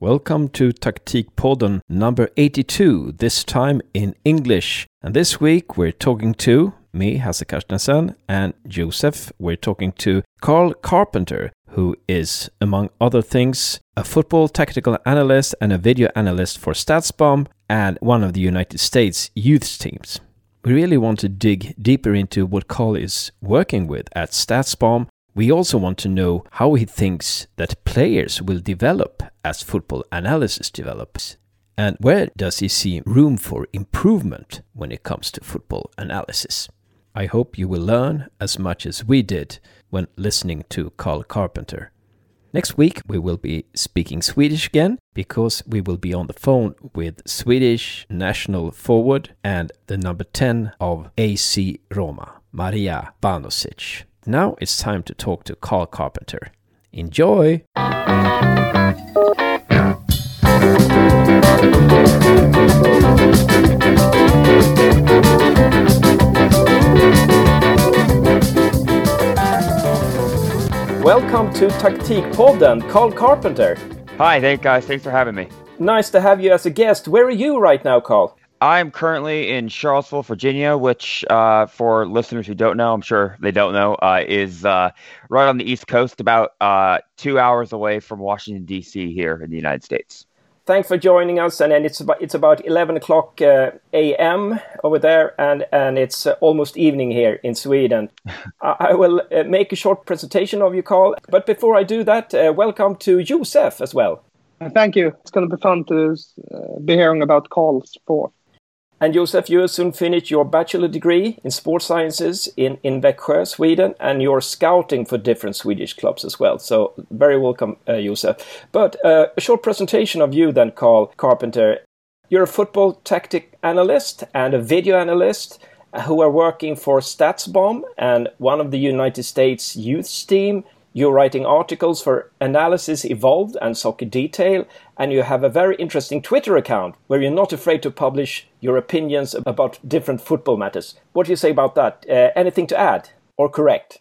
Welcome to Taktikpodden number 82, this time in English. And this week we're talking to me, Hasse Carstensen, and Joseph. We're talking to Carl Carpenter, who is, among other things, a football tactical analyst and a video analyst for StatsBomb and one of the United States youth teams. We really want to dig deeper into what Carl is working with at StatsBomb we also want to know how he thinks that players will develop as football analysis develops. And where does he see room for improvement when it comes to football analysis? I hope you will learn as much as we did when listening to Carl Carpenter. Next week, we will be speaking Swedish again because we will be on the phone with Swedish national forward and the number 10 of AC Roma, Marija Banušić. Now it's time to talk to Carl Carpenter. Enjoy! Welcome to Taktikpodden, Carl Carpenter. Hi, thank guys. Thanks for having me. Nice to have you as a guest. Where are you right now, Carl? I'm currently in Charlottesville, Virginia, which, uh, for listeners who don't know, I'm sure they don't know, uh, is uh, right on the East Coast, about uh, two hours away from Washington D.C. here in the United States. Thanks for joining us, and, and it's about it's about 11 o'clock uh, a.m. over there, and and it's uh, almost evening here in Sweden. I, I, will make a short presentation of you, Carl, but before I do that, welcome to Josef as well. Thank you. It's going to be fun to be hearing about Carl's sport. And Josef, you soon finished your bachelor degree in sports sciences in, in Växjö, Sweden, and you're scouting for different Swedish clubs as well. So, very welcome, uh, Josef. But uh, a short presentation of you then, Carl Carpenter. You're a football tactic analyst and a video analyst who are working for StatsBomb and one of the United States youth team you're writing articles for Analysis Evolved and Soccer Detail, and you have a very interesting Twitter account where you're not afraid to publish your opinions about different football matters. What do you say about that? Uh, anything to add or correct?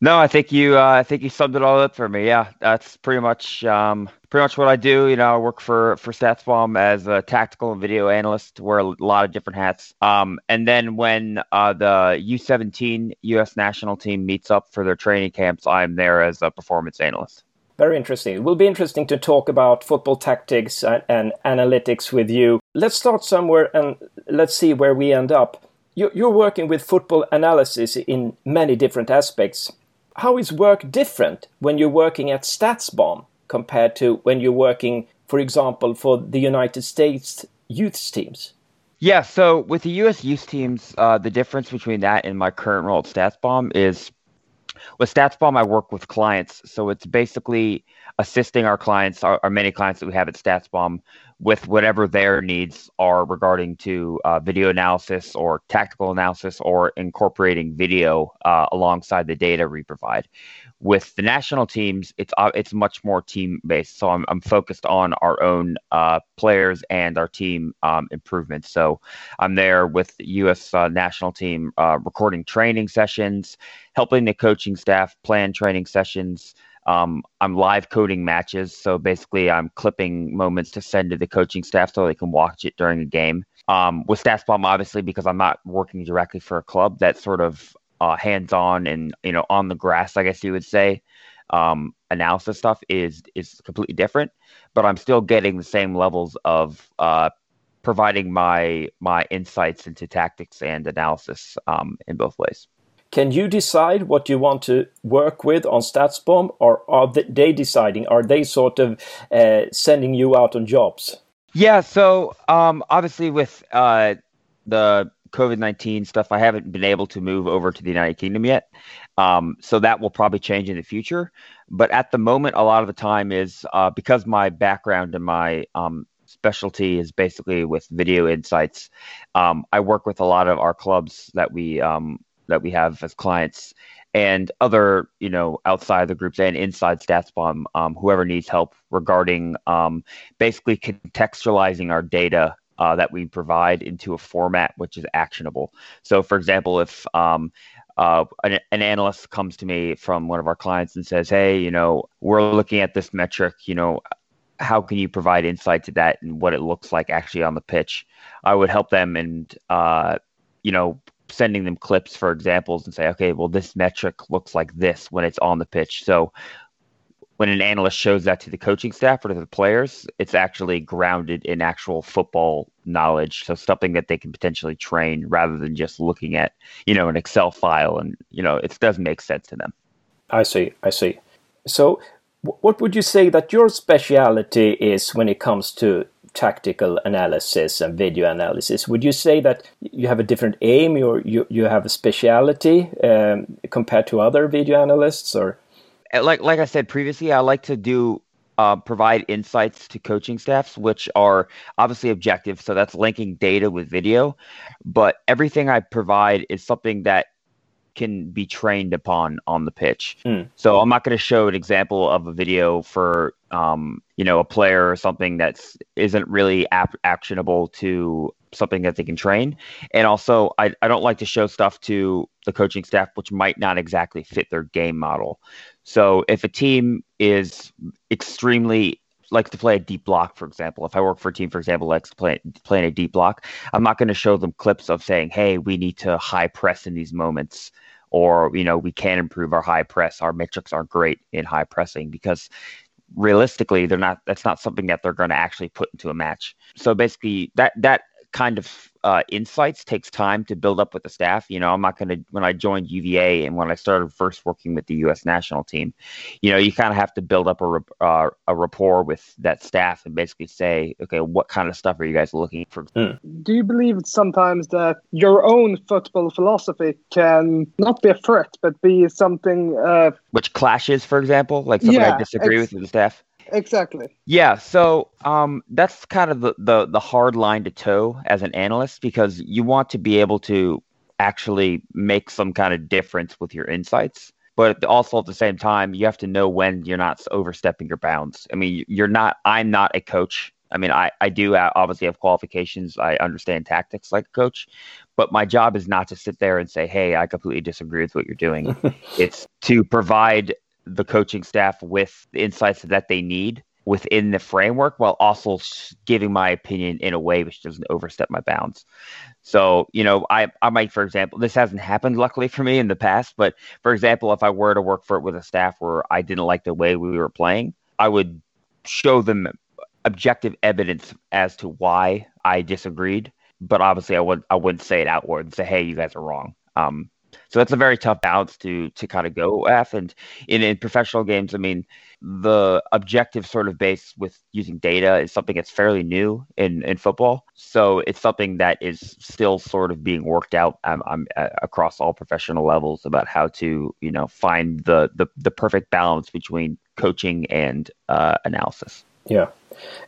No, I think you. Uh, I think you summed it all up for me. Yeah, that's pretty much um, pretty much what I do. You know, I work for for StatsBomb as a tactical and video analyst. Wear a lot of different hats. Um, and then when uh, the U17 U.S. national team meets up for their training camps, I'm there as a performance analyst. Very interesting. It will be interesting to talk about football tactics and, and analytics with you. Let's start somewhere and let's see where we end up. You're working with football analysis in many different aspects how is work different when you're working at StatsBomb compared to when you're working, for example, for the United States youth teams? Yeah, so with the U.S. youth teams, uh, the difference between that and my current role at StatsBomb is with StatsBomb, I work with clients. So it's basically assisting our clients, our, our many clients that we have at StatsBomb, with whatever their needs are regarding to uh, video analysis or tactical analysis or incorporating video uh, alongside the data we provide. With the national teams, it's uh, it's much more team based. So I'm, I'm focused on our own uh, players and our team um, improvements. So I'm there with U.S. Uh, national team uh, recording training sessions, helping the coaching staff plan training sessions. Um, I'm live coding matches, so basically I'm clipping moments to send to the coaching staff so they can watch it during a game. Um, with StatsBomb, obviously, because I'm not working directly for a club, that sort of uh, hands-on and you know on the grass, I guess you would say, um, analysis stuff is is completely different. But I'm still getting the same levels of uh, providing my my insights into tactics and analysis um, in both ways. Can you decide what you want to work with on StatsBomb, or are they deciding? Are they sort of uh, sending you out on jobs? Yeah, so um, obviously with uh, the COVID 19 stuff, I haven't been able to move over to the United Kingdom yet. Um, so that will probably change in the future. But at the moment, a lot of the time is uh, because my background and my um, specialty is basically with video insights. Um, I work with a lot of our clubs that we um, that we have as clients and other, you know, outside the groups and inside StatsBomb, um, whoever needs help regarding um, basically contextualizing our data uh, that we provide into a format which is actionable. So, for example, if um, uh, an, an, analyst comes to me from one of our clients and says, "Hey, you know, we're looking at this metric. You know, how can you provide insight to that and what it looks like actually on the pitch. I would help them and uh, you know sending them clips for examples and say, okay, well this metric looks like this when it's on the pitch. So when an analyst shows that to the coaching staff or to the players, it's actually grounded in actual football knowledge. So something that they can potentially train rather than just looking at, you know, an Excel file and, you know, it does make sense to them. I see. I see. So what would you say that your speciality is when it comes to tactical analysis and video analysis? Would you say that you have a different aim or you, you have a speciality um, compared to other video analysts or? Uh, like like I said previously, I like to do uh, provide insights to coaching staffs, which are obviously objective. So that's linking data with video, but everything I provide is something that can be trained upon on the pitch. Mm. So I'm not going to show an example of a video for um, you know a player or something that's isn't really ap- actionable to something that they can train. And also, I, I don't like to show stuff to the coaching staff which might not exactly fit their game model. So if a team is extremely likes to play a deep block, for example, if I work for a team, for example, likes to play playing a deep block, I'm not going to show them clips of saying, "Hey, we need to high press in these moments." Or, you know, we can improve our high press. Our metrics aren't great in high pressing because realistically, they're not. That's not something that they're going to actually put into a match. So basically, that that kind of uh, insights takes time to build up with the staff. You know, I'm not going to, when I joined UVA and when I started first working with the U.S. national team, you know, you kind of have to build up a, uh, a rapport with that staff and basically say, okay, what kind of stuff are you guys looking for? Mm. Do you believe sometimes that your own football philosophy can not be a threat, but be something. Uh... Which clashes, for example, like something yeah, I disagree with the staff? Exactly. Yeah, so um, that's kind of the, the the hard line to toe as an analyst because you want to be able to actually make some kind of difference with your insights, but also at the same time you have to know when you're not overstepping your bounds. I mean, you're not. I'm not a coach. I mean, I, I do obviously have qualifications. I understand tactics like a coach, but my job is not to sit there and say, hey, I completely disagree with what you're doing. it's to provide the coaching staff with the insights that they need within the framework while also giving my opinion in a way which doesn't overstep my bounds. So, you know, I, I might, for example, this hasn't happened luckily for me in the past, but for example, if I were to work for it with a staff where I didn't like the way we were playing, I would show them objective evidence as to why I disagreed. But obviously, I would I wouldn't say it outward and say, "Hey, you guys are wrong." Um, so that's a very tough balance to to kind of go at. And in, in professional games, I mean, the objective sort of base with using data is something that's fairly new in, in football. So it's something that is still sort of being worked out um, um, across all professional levels about how to, you know, find the the, the perfect balance between coaching and uh, analysis. Yeah.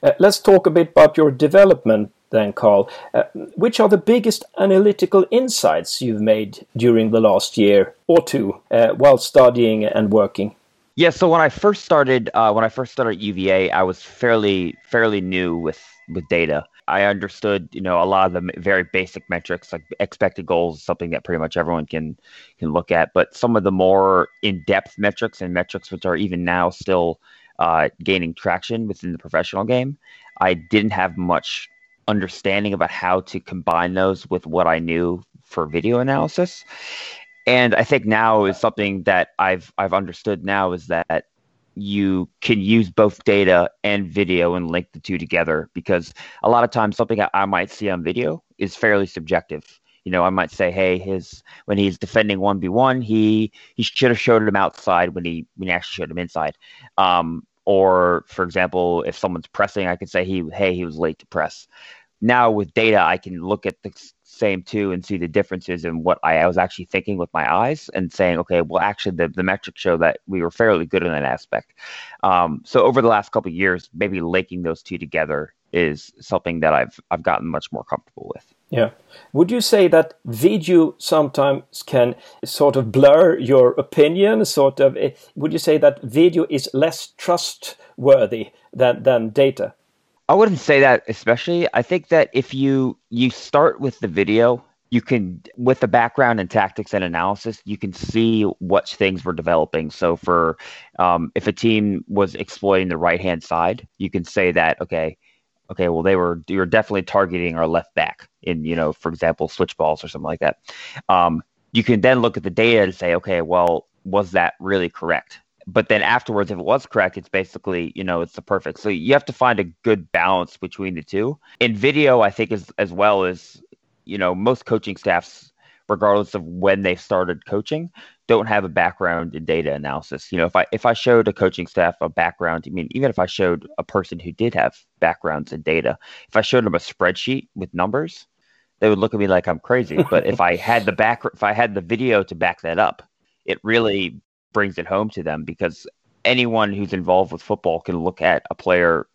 Uh, let's talk a bit about your development then, Carl. Uh, which are the biggest analytical insights you've made during the last year or two uh, while studying and working? Yeah, so when I first started, uh, when I first started UVA, I was fairly fairly new with with data. I understood, you know, a lot of the very basic metrics like expected goals, something that pretty much everyone can can look at. But some of the more in depth metrics and metrics which are even now still uh, gaining traction within the professional game, I didn't have much understanding about how to combine those with what I knew for video analysis. And I think now is something that I've I've understood now is that you can use both data and video and link the two together because a lot of times something I might see on video is fairly subjective. You know, I might say, hey, his when he's defending one v one, he he should have showed him outside when he when he actually showed him inside. Um, or for example, if someone's pressing, I could say he hey he was late to press. Now with data, I can look at the same two and see the differences in what I, I was actually thinking with my eyes and saying, okay, well actually the, the metrics show that we were fairly good in that aspect. Um, so over the last couple years, maybe linking those two together is something that I've I've gotten much more comfortable with. Yeah. Would you say that video sometimes can sort of blur your opinion? Sort of. Eh, would you say that video is less trustworthy than than data? I wouldn't say that especially. I think that if you you start with the video you can with the background and tactics and analysis you can see what things were developing so for um, if a team was exploiting the right hand side you can say that okay okay well they were you're definitely targeting our left back in you know for example switch balls or something like that. Um, you can then look at the data and say okay well was that really correct? But then afterwards if it was correct it's basically you know it's the perfect. So you have to find a good balance between the two. In video i think as as well as you know, most coaching staffs, regardless of when they started coaching, don't have a background in data analysis. You know, if I if I showed a coaching staff a background, I mean, even if I showed a person who did have backgrounds in data, if I showed them a spreadsheet with numbers, they would look at me like I'm crazy. but if I had the back, if I had the video to back that up, it really brings it home to them because anyone who's involved with football can look at a player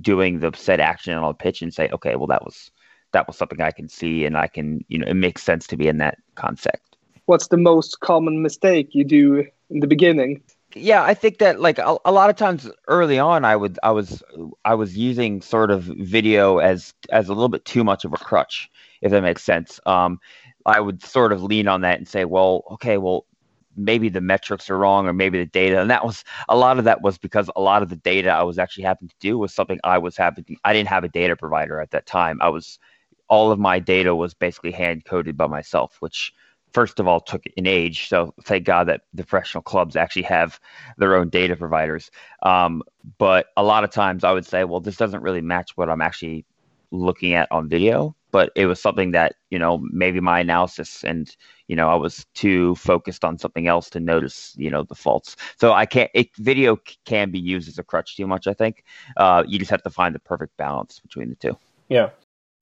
doing the set action on a pitch and say, okay, well, that was that was something I can see and I can, you know, it makes sense to be in that concept. What's the most common mistake you do in the beginning? Yeah, I think that like a, a lot of times early on, I would I was I was using sort of video as as a little bit too much of a crutch, if that makes sense. Um, I would sort of lean on that and say, well, okay, well, maybe the metrics are wrong or maybe the data and that was a lot of that was because a lot of the data i was actually having to do was something i was having to, i didn't have a data provider at that time i was all of my data was basically hand coded by myself, which first of all took an age. So thank God that the professional clubs actually have their own data providers. Um, but a lot of times I would say, well, this doesn't really match what I'm actually looking at on video. But it was something that, you know, maybe my analysis and, you know, I was too focused on something else to notice, you know, the faults. So I can't, it, video can be used as a crutch too much, I think. Uh, you just have to find the perfect balance between the two. Yeah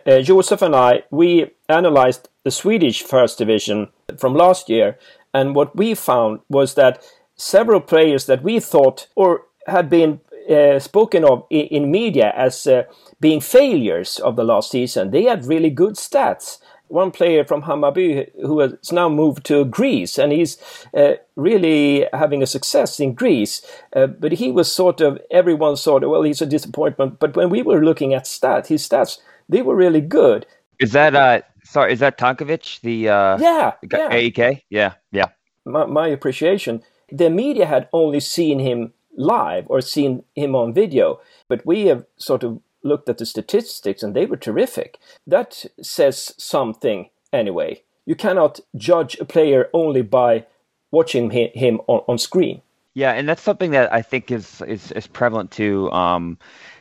uh, Joseph and I, we analyzed the Swedish First Division from last year, and what we found was that several players that we thought or had been uh, spoken of in, in media as uh, being failures of the last season, they had really good stats. One player from Hammarby who has now moved to Greece, and he's uh, really having a success in Greece. Uh, but he was sort of everyone sort of well, he's a disappointment. But when we were looking at stats, his stats they were really good. Is that uh sorry, is that Tankovic, the uh yeah, yeah. AEK? Yeah, yeah. My, my appreciation. The media had only seen him live or seen him on video, but we have sort of looked at the statistics and they were terrific. That says something anyway. You cannot judge a player only by watching him on, on screen. Yeah, and that's something that I think is is, is prevalent too. Um,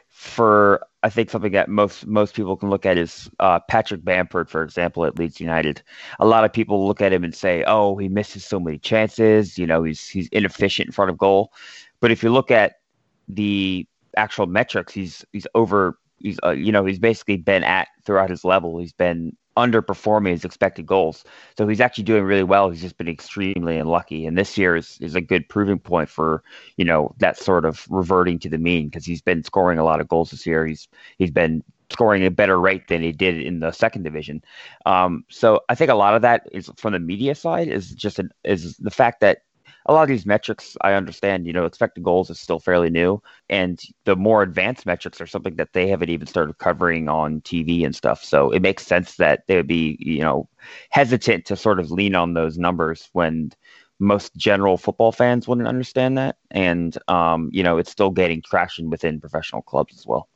for I think something that most most people can look at is uh, Patrick Bamford, for example, at Leeds United. A lot of people look at him and say, "Oh, he misses so many chances. You know, he's he's inefficient in front of goal." But if you look at the actual metrics, he's he's over. He's uh, you know he's basically been at throughout his level. He's been underperforming his expected goals. So he's actually doing really well. He's just been extremely unlucky. And this year is, is a good proving point for, you know, that sort of reverting to the mean because he's been scoring a lot of goals this year. He's he's been scoring a better rate than he did in the second division. Um, so I think a lot of that is from the media side is just an, is the fact that a lot of these metrics I understand, you know, expected goals is still fairly new. And the more advanced metrics are something that they haven't even started covering on TV and stuff. So it makes sense that they would be, you know, hesitant to sort of lean on those numbers when most general football fans wouldn't understand that. And, um, you know, it's still gaining traction within professional clubs as well.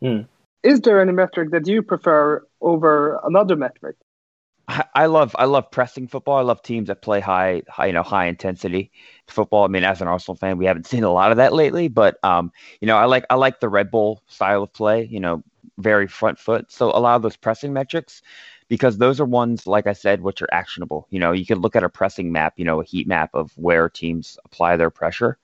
Hmm. Is there any metric that you prefer over another metric? I love I love pressing football. I love teams that play high, high you know high intensity football. I mean, as an Arsenal fan, we haven't seen a lot of that lately, but um, you know, I like I like the Red Bull style of play. You know, very front foot. So a lot of those pressing metrics, because those are ones, like I said, which are actionable. You know, you can look at a pressing map, you know, a heat map of where teams apply their pressure,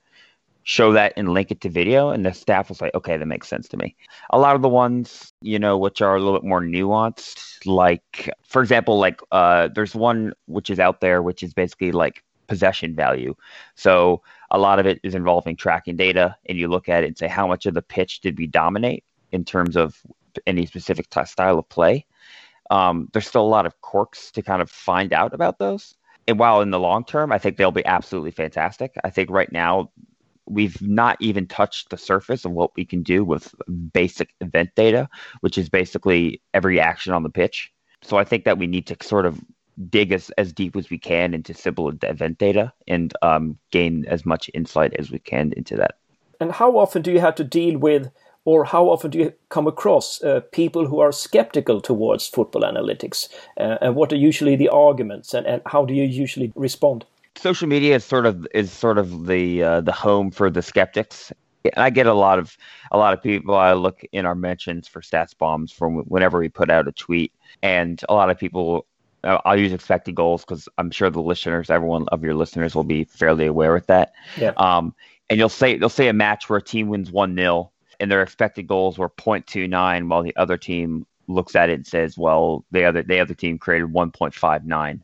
show that and link it to video and the staff will say okay that makes sense to me. A lot of the ones you know which are a little bit more nuanced like for example like uh, there's one which is out there which is basically like possession value. So a lot of it is involving tracking data and you look at it and say how much of the pitch did we dominate in terms of any specific t- style of play? Um, there's still a lot of quirks to kind of find out about those. And while in the long term, I think they'll be absolutely fantastic. I think right now we've not even touched the surface of what we can do with basic event data, which is basically every action on the pitch. so I think that we need to sort of dig as, as deep as we can into simple event data and um, gain as much insight as we can into that. And how often do you have to deal with, or how often do you come across uh, people who are skeptical towards football analytics? Uh, and what are usually the arguments, and, and how do you usually respond? Social media is sort of is sort of the uh, the home for the skeptics, and I get a lot of a lot of people. I look in our mentions for StatsBomb's from whenever we put out a tweet, and a lot of people. Uh, I'll use expected goals because I'm sure the listeners, everyone of your listeners, will be fairly aware with that. Yeah. Um, and you'll say they'll say a match where a team wins one 0 and their expected goals were 0.29, while the other team looks at it and says, "Well, the other the other team created 1.59."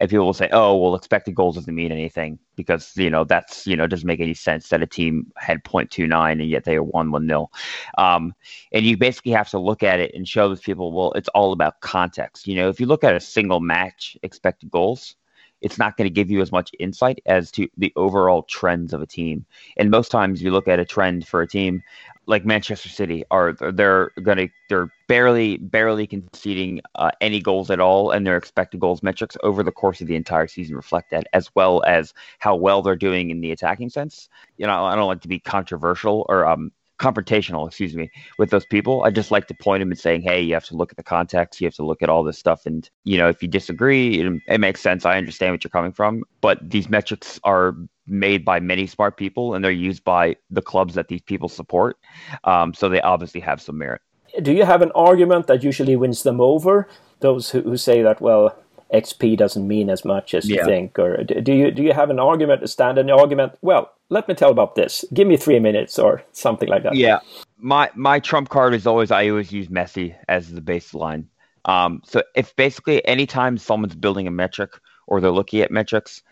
and people will say, "Oh, well, expected goals doesn't mean anything because you know that's you know doesn't make any sense that a team had 0.29 and yet they won one nil." Um, and you basically have to look at it and show those people, well, it's all about context. You know, if you look at a single match expected goals, it's not going to give you as much insight as to the overall trends of a team. And most times, you look at a trend for a team like Manchester City are they're going to they're barely barely conceding uh, any goals at all, and their expected goals metrics over the course of the entire season reflect that, as well as how well they're doing in the attacking sense. You know, I don't like to be controversial or um, confrontational, excuse me, with those people. I just like to point them and saying, hey, you have to look at the context. You have to look at all this stuff. And, you know, if you disagree, it, it makes sense. I understand what you're coming from. But these metrics are made by many smart people and they're used by the clubs that these people support. Um, so they obviously have some merit. Do you have an argument that usually wins them over? Those who, who say that, well, XP doesn't mean as much as yeah. you think, or do you do you have an argument, to a standard argument? Well, let me tell about this. Give me three minutes or something like that. Yeah, my my trump card is always I always use Messi as the baseline. Um, so if basically anytime someone's building a metric or they're looking at metrics,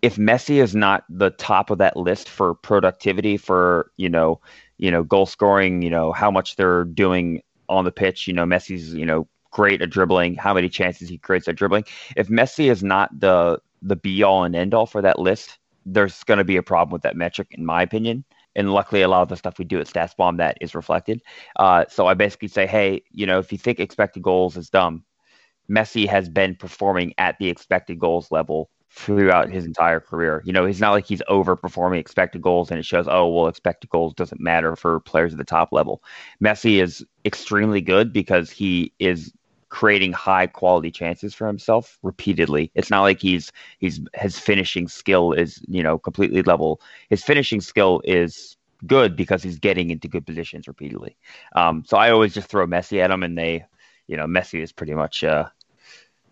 if Messi is not the top of that list for productivity, for you know, you know, goal scoring, you know, how much they're doing on the pitch, you know, Messi's, you know, great at dribbling, how many chances he creates at dribbling. If Messi is not the the be all and end all for that list, there's going to be a problem with that metric, in my opinion. And luckily, a lot of the stuff we do at StatsBomb that is reflected. Uh, so I basically say, hey, you know, if you think expected goals is dumb, Messi has been performing at the expected goals level throughout his entire career. You know, he's not like he's overperforming expected goals and it shows, oh, well, expected goals doesn't matter for players at the top level. Messi is extremely good because he is creating high quality chances for himself repeatedly. It's not like he's he's his finishing skill is, you know, completely level. His finishing skill is good because he's getting into good positions repeatedly. Um, so I always just throw Messi at him and they, you know, Messi is pretty much uh,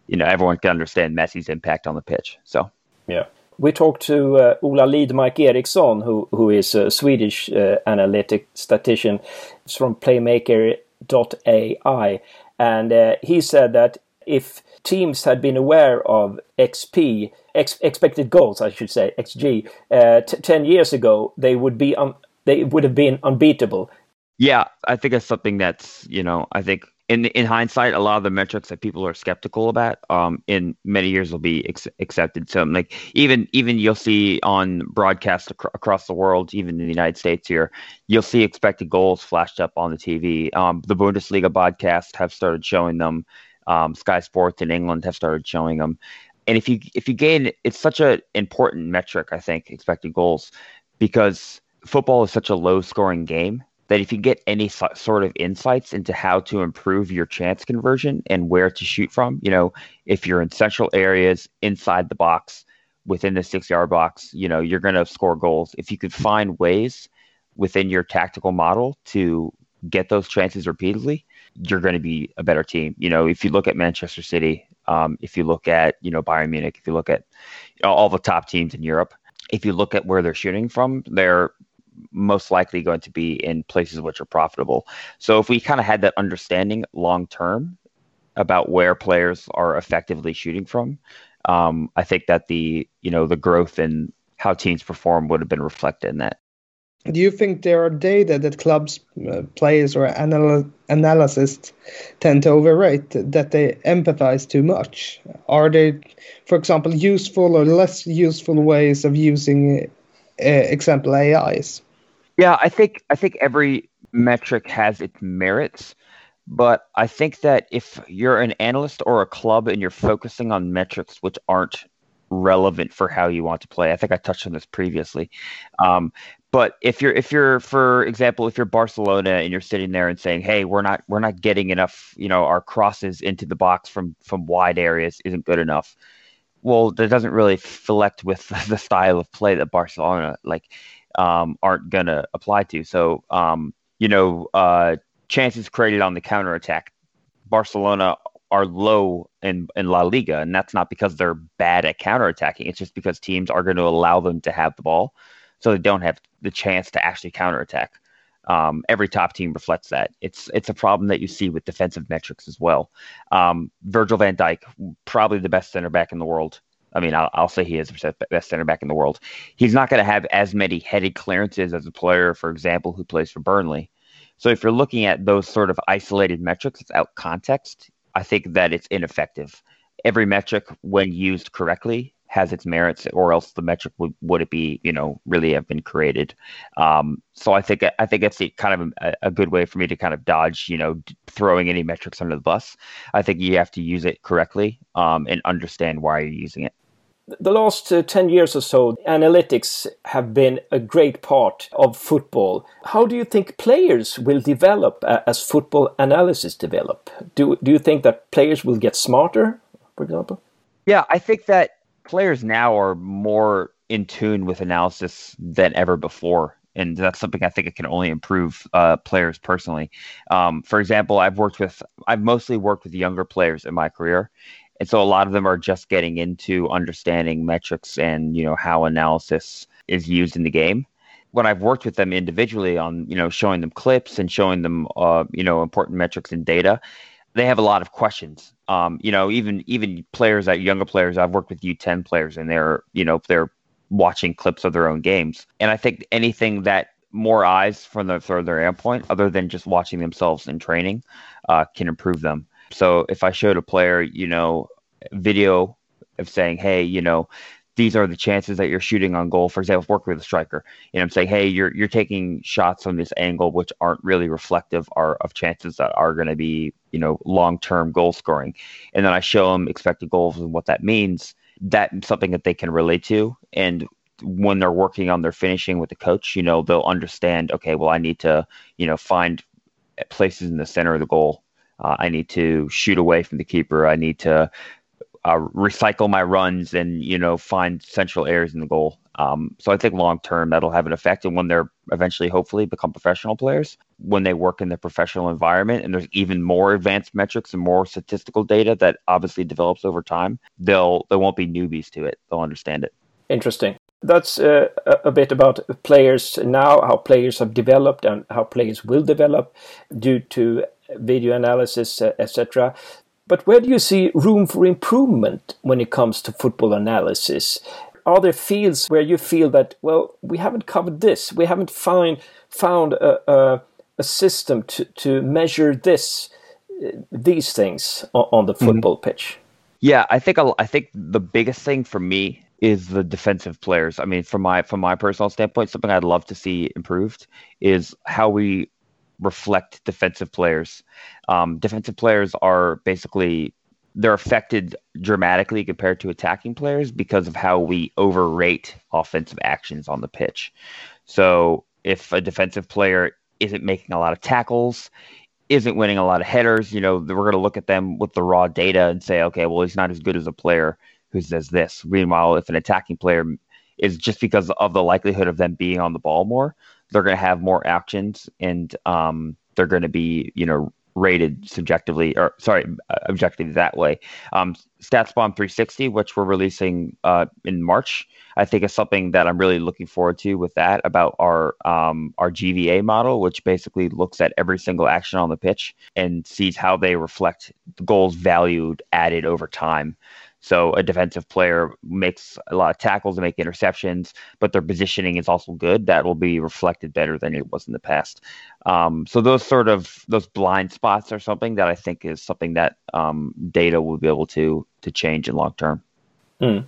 you know, everyone can understand Messi's impact on the pitch. So yeah. We talked to uh, Ola Lidmark Eriksson, who, who is a Swedish uh, analytic statistician it's from Playmaker.ai, and uh, he said that if teams had been aware of XP, ex- expected goals, I should say, XG, uh, t- ten years ago, they would be un- they would have been unbeatable. Yeah, I think it's something that's you know I think in in hindsight, a lot of the metrics that people are skeptical about, um, in many years will be ex- accepted. So, like even even you'll see on broadcasts ac- across the world, even in the United States here, you'll see expected goals flashed up on the TV. Um, the Bundesliga podcast have started showing them. Um, Sky Sports in England have started showing them. And if you if you gain, it's such an important metric, I think, expected goals, because football is such a low scoring game that if you get any so- sort of insights into how to improve your chance conversion and where to shoot from, you know, if you're in central areas inside the box, within the six yard box, you know, you're going to score goals. If you could find ways within your tactical model to get those chances repeatedly, you're going to be a better team. You know, if you look at Manchester City, um, if you look at, you know, Bayern Munich, if you look at you know, all the top teams in Europe, if you look at where they're shooting from, they're most likely going to be in places which are profitable. So if we kind of had that understanding long term about where players are effectively shooting from, um, I think that the you know the growth in how teams perform would have been reflected in that. Do you think there are data that clubs, uh, players, or anal- analysts tend to overrate that they empathize too much? Are they, for example, useful or less useful ways of using, uh, example, AIs? Yeah, I think I think every metric has its merits. But I think that if you're an analyst or a club and you're focusing on metrics which aren't relevant for how you want to play, I think I touched on this previously. Um, but if you're if you're for example if you're Barcelona and you're sitting there and saying hey we're not we're not getting enough you know our crosses into the box from from wide areas isn't good enough well that doesn't really select with the style of play that Barcelona like um, aren't gonna apply to so um, you know uh, chances created on the counter attack Barcelona are low in, in La Liga, and that's not because they're bad at counterattacking. It's just because teams are going to allow them to have the ball so they don't have the chance to actually counterattack. Um, every top team reflects that. It's it's a problem that you see with defensive metrics as well. Um, Virgil van Dijk, probably the best center back in the world. I mean, I'll, I'll say he is the best center back in the world. He's not going to have as many headed clearances as a player, for example, who plays for Burnley. So if you're looking at those sort of isolated metrics without context, I think that it's ineffective. Every metric, when used correctly, has its merits, or else the metric would would it be you know really have been created. Um, so I think I think it's kind of a, a, good way for me to kind of dodge you know throwing any metrics under the bus. I think you have to use it correctly um, and understand why you're using it. The last uh, 10 years or so, analytics have been a great part of football. How do you think players will develop uh, as football analysis develop? Do, do you think that players will get smarter, for example? Yeah, I think that players now are more in tune with analysis than ever before. And that's something I think it can only improve uh, players personally. Um, for example, I've worked with, I've mostly worked with younger players in my career. And so a lot of them are just getting into understanding metrics and, you know, how analysis is used in the game when I've worked with them individually on, you know, showing them clips and showing them, uh, you know, important metrics and data, they have a lot of questions. Um, you know, even even players that younger players, I've worked with U10 players, and they're you know they're watching clips of their own games, and I think anything that more eyes from the from their endpoint, other than just watching themselves in training, uh, can improve them. So if I showed a player, you know, video of saying, hey, you know, these are the chances that you're shooting on goal. For example, working with a striker, you know, I'm saying, hey, you're you're taking shots from this angle which aren't really reflective are, of chances that are going to be, you know, long term goal scoring. And then I show them expected goals and what that means. That's something that they can relate to. And when they're working on their finishing with the coach, you know, they'll understand. Okay, well, I need to, you know, find eh, places in the center of the goal. Uh, I need to shoot away from the keeper. I need to uh, recycle my runs and you know find central areas in the goal. Um, so I think long term that'll have an effect, and when they're eventually, hopefully, become professional players, when they work in the professional environment, and there's even more advanced metrics and more statistical data that obviously develops over time, they'll they won't be newbies to it. They'll understand it. Interesting. That's uh, a bit about players now, how players have developed and how players will develop due to video analysis, uh, etc. But where do you see room for improvement when it comes to football analysis? Are there fields where you feel that, well, we haven't covered this, we haven't find, found a, a, a system to, to measure this, these things on, on the mm-hmm. football mm-hmm. pitch? Yeah, I think I think the biggest thing for me is the defensive players. I mean, from my from my personal standpoint, something I'd love to see improved is how we reflect defensive players. Um, defensive players are basically they're affected dramatically compared to attacking players because of how we overrate offensive actions on the pitch. So if a defensive player isn't making a lot of tackles, isn't winning a lot of headers, you know, we're going to look at them with the raw data and say, okay, well, he's not as good as a player who says this. Meanwhile, if an attacking player is just because of the likelihood of them being on the ball more, they're going to have more actions and um, they're going to be, you know, rated subjectively or sorry, objectively that way. Um, StatsBomb 360, which we're releasing uh, in March, I think is something that I'm really looking forward to with that about our um, our GVA model, which basically looks at every single action on the pitch and sees how they reflect the goals valued added over time. So a defensive player makes a lot of tackles and make interceptions, but their positioning is also good. That will be reflected better than it was in the past. Um, so those sort of those blind spots are something that I think is something that um, data will be able to to change in long term. Mm.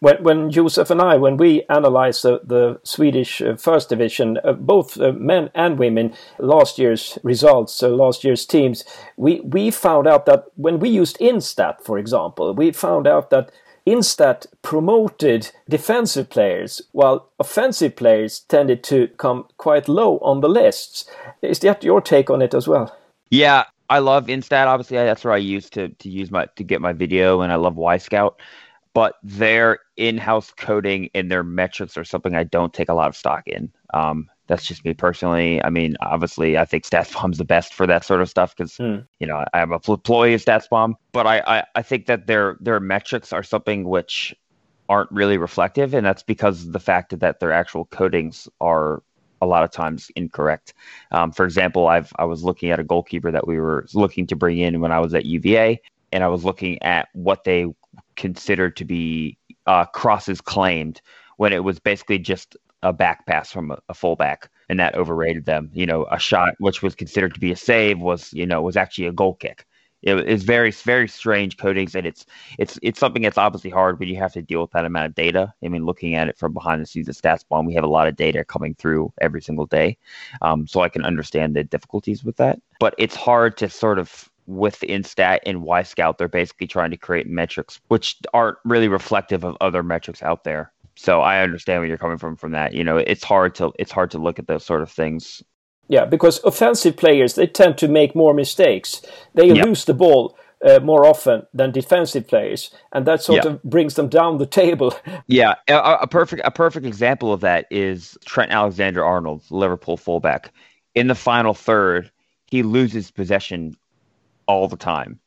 When, when Joseph and I, when we analyzed the, the Swedish uh, first division, uh, both uh, men and women, last year's results, so last year's teams, we, we found out that when we used Instat, for example, we found out that Instat promoted defensive players, while offensive players tended to come quite low on the lists. Is that your take on it as well? Yeah, I love Instat. Obviously, that's where I used to to use my to get my video, and I love Wyscout but their in-house coding and their metrics are something I don't take a lot of stock in. Um, that's just me personally. I mean, obviously, I think StatsBomb's the best for that sort of stuff because mm. you know I am a employee of StatsBomb, but I, I I think that their their metrics are something which aren't really reflective, and that's because of the fact that their actual codings are a lot of times incorrect. Um, for example, I've I was looking at a goalkeeper that we were looking to bring in when I was at UVA, and I was looking at what they considered to be uh, crosses claimed when it was basically just a back pass from a, a fullback, and that overrated them. You know, a shot which was considered to be a save was you know was actually a goal kick. It is very very strange codings, and it's it's it's something that's obviously hard when you have to deal with that amount of data. I mean, looking at it from behind the scenes of StatsBomb, we have a lot of data coming through every single day, um, so I can understand the difficulties with that. But it's hard to sort of with Instat and y Wyscout, they're basically trying to create metrics which aren't really reflective of other metrics out there. So I understand where you're coming from from that. You know, it's hard to it's hard to look at those sort of things. Yeah, because offensive players they tend to make more mistakes. They yep. lose the ball uh, more often than defensive players, and that sort of brings them down the table. yeah, a, a, perfect a perfect example of that is Trent Alexander Arnold, Liverpool fullback. In the final third, he loses possession all the time.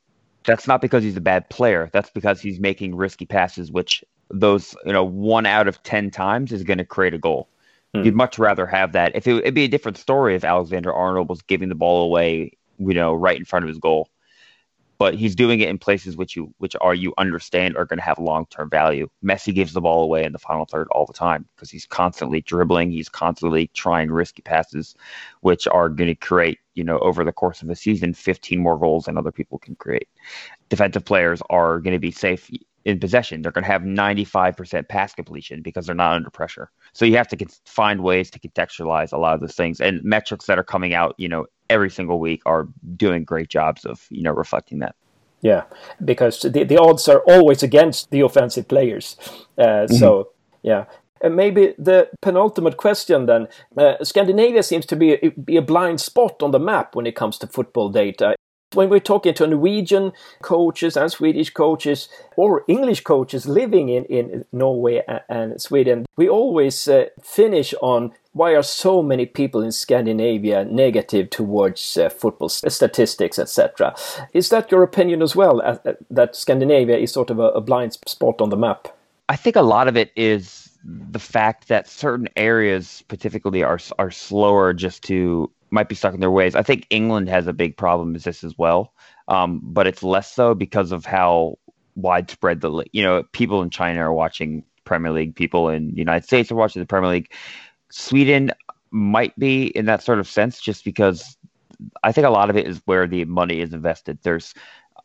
That's not because he's a bad player. That's because he's making risky passes, which those you know one out of ten times is going to create a goal. Hmm. You'd much rather have that. If it, it'd be a different story if Alexander Arnold was giving the ball away, you know, right in front of his goal but he's doing it in places which you which are you understand are going to have long term value. Messi gives the ball away in the final third all the time because he's constantly dribbling, he's constantly trying risky passes, which are going to create you know over the course of a season 15 more goals than other people can create. Defensive players are going to be safe in possession. They're going to have 95% pass completion because they're not under pressure. So you have to find ways to contextualize a lot of those things and metrics that are coming out, you know, every single week are doing great jobs of you know reflecting that. Yeah, because the the odds are always against the offensive players. Uh, mm-hmm. So yeah. And maybe the penultimate question then. Uh, Scandinavia seems to be, be a blind spot on the map when it comes to football data. When we're talking to Norwegian coaches and Swedish coaches or English coaches living in, in Norway and Sweden, we always uh, finish on why are so many people in Scandinavia negative towards uh, football statistics, etc. Is that your opinion as well, uh, uh, that Scandinavia is sort of a, a blind spot on the map? I think a lot of it is the fact that certain areas, particularly, are are slower just to might be stuck in their ways. I think England has a big problem with this as well, um, but it's less so because of how widespread the you know people in China are watching Premier League, people in the United States are watching the Premier League. Sweden might be in that sort of sense, just because I think a lot of it is where the money is invested. There's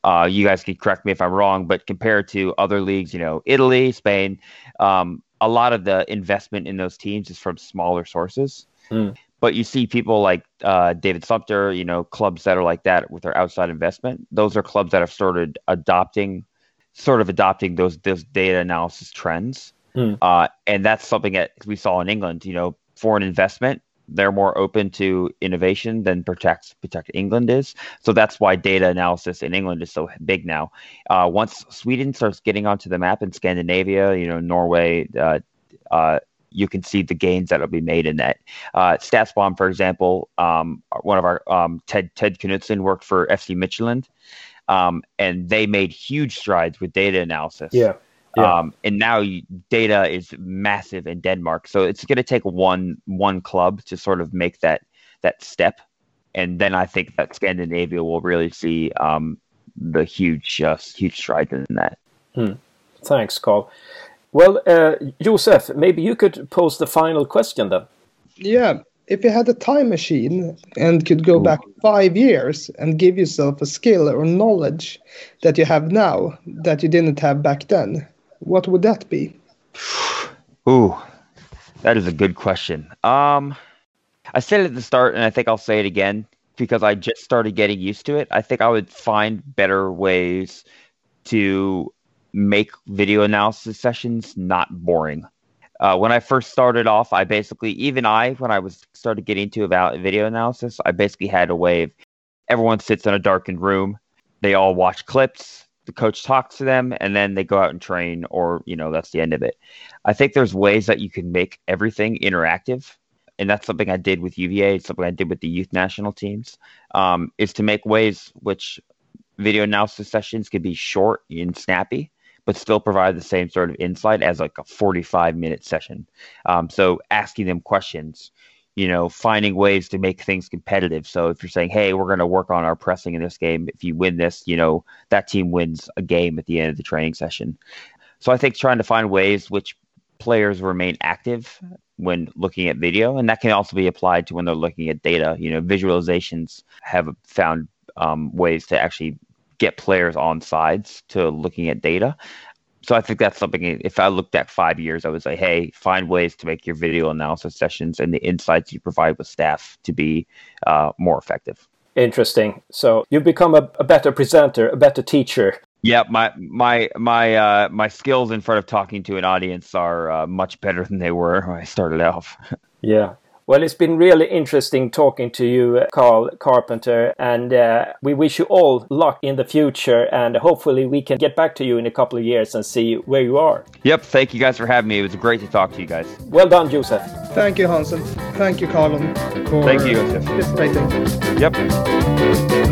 uh, you guys can correct me if I'm wrong, but compared to other leagues, you know, Italy, Spain, um, a lot of the investment in those teams is from smaller sources. Mm. But you see people like uh, David Sumpter, you know, clubs that are like that with their outside investment. Those are clubs that have started adopting, sort of adopting those those data analysis trends. Mm. Uh, and that's something that we saw in England. You know, foreign investment they're more open to innovation than protect protect England is. So that's why data analysis in England is so big now. Uh, once Sweden starts getting onto the map in Scandinavia, you know, Norway, uh, uh, you can see the gains that will be made in that. Uh, StatsBomb, for example, um, one of our um, Ted Ted Knutson worked for FC Midtjylland, um, and they made huge strides with data analysis. Yeah. Yeah. Um, and now data is massive in Denmark, so it's going to take one one club to sort of make that that step, and then I think that Scandinavia will really see um, the huge uh, huge strides in that. Hmm. Thanks, Carl. Well, uh, Josef, maybe you could pose the final question then. Yeah. If you had a time machine and could go back five years and give yourself a skill or knowledge that you have now that you didn't have back then, what would that be? Ooh, that is a good question. Um, I said it at the start, and I think I'll say it again because I just started getting used to it. I think I would find better ways to make video analysis sessions not boring. Uh, when I first started off, I basically, even I, when I was started getting into about video analysis, I basically had a way of everyone sits in a darkened room, they all watch clips, the coach talks to them, and then they go out and train, or you know that's the end of it. I think there's ways that you can make everything interactive and that's something I did with UVA. It's something I did with the youth national teams. Um, is to make ways which video analysis sessions could be short and snappy, but still provide the same sort of insight as like a 45 minute session. Um, so asking them questions, you know, finding ways to make things competitive. So if you're saying, hey, we're going to work on our pressing in this game, if you win this, you know, that team wins a game at the end of the training session. So I think trying to find ways which players remain active when looking at video, and that can also be applied to when they're looking at data. You know, visualizations have found um, ways to actually get players on sides to looking at data. So I think that's something. If I looked at five years, I would say, hey, find ways to make your video analysis sessions and the insights you provide with staff to be uh, more effective. Interesting. So you've become a, a better presenter, a better teacher yeah, my my my uh, my skills in front of talking to an audience are uh, much better than they were when I started off. yeah. Well, it's been really interesting talking to you, Carl Carpenter, and uh, we wish you all luck in the future. And hopefully, we can get back to you in a couple of years and see where you are. Yep. Thank you guys for having me. It was great to talk to you guys. Well done, Joseph. Thank you, Hansen. Thank you, Carl, for Thank you, Joseph. participating. Yep.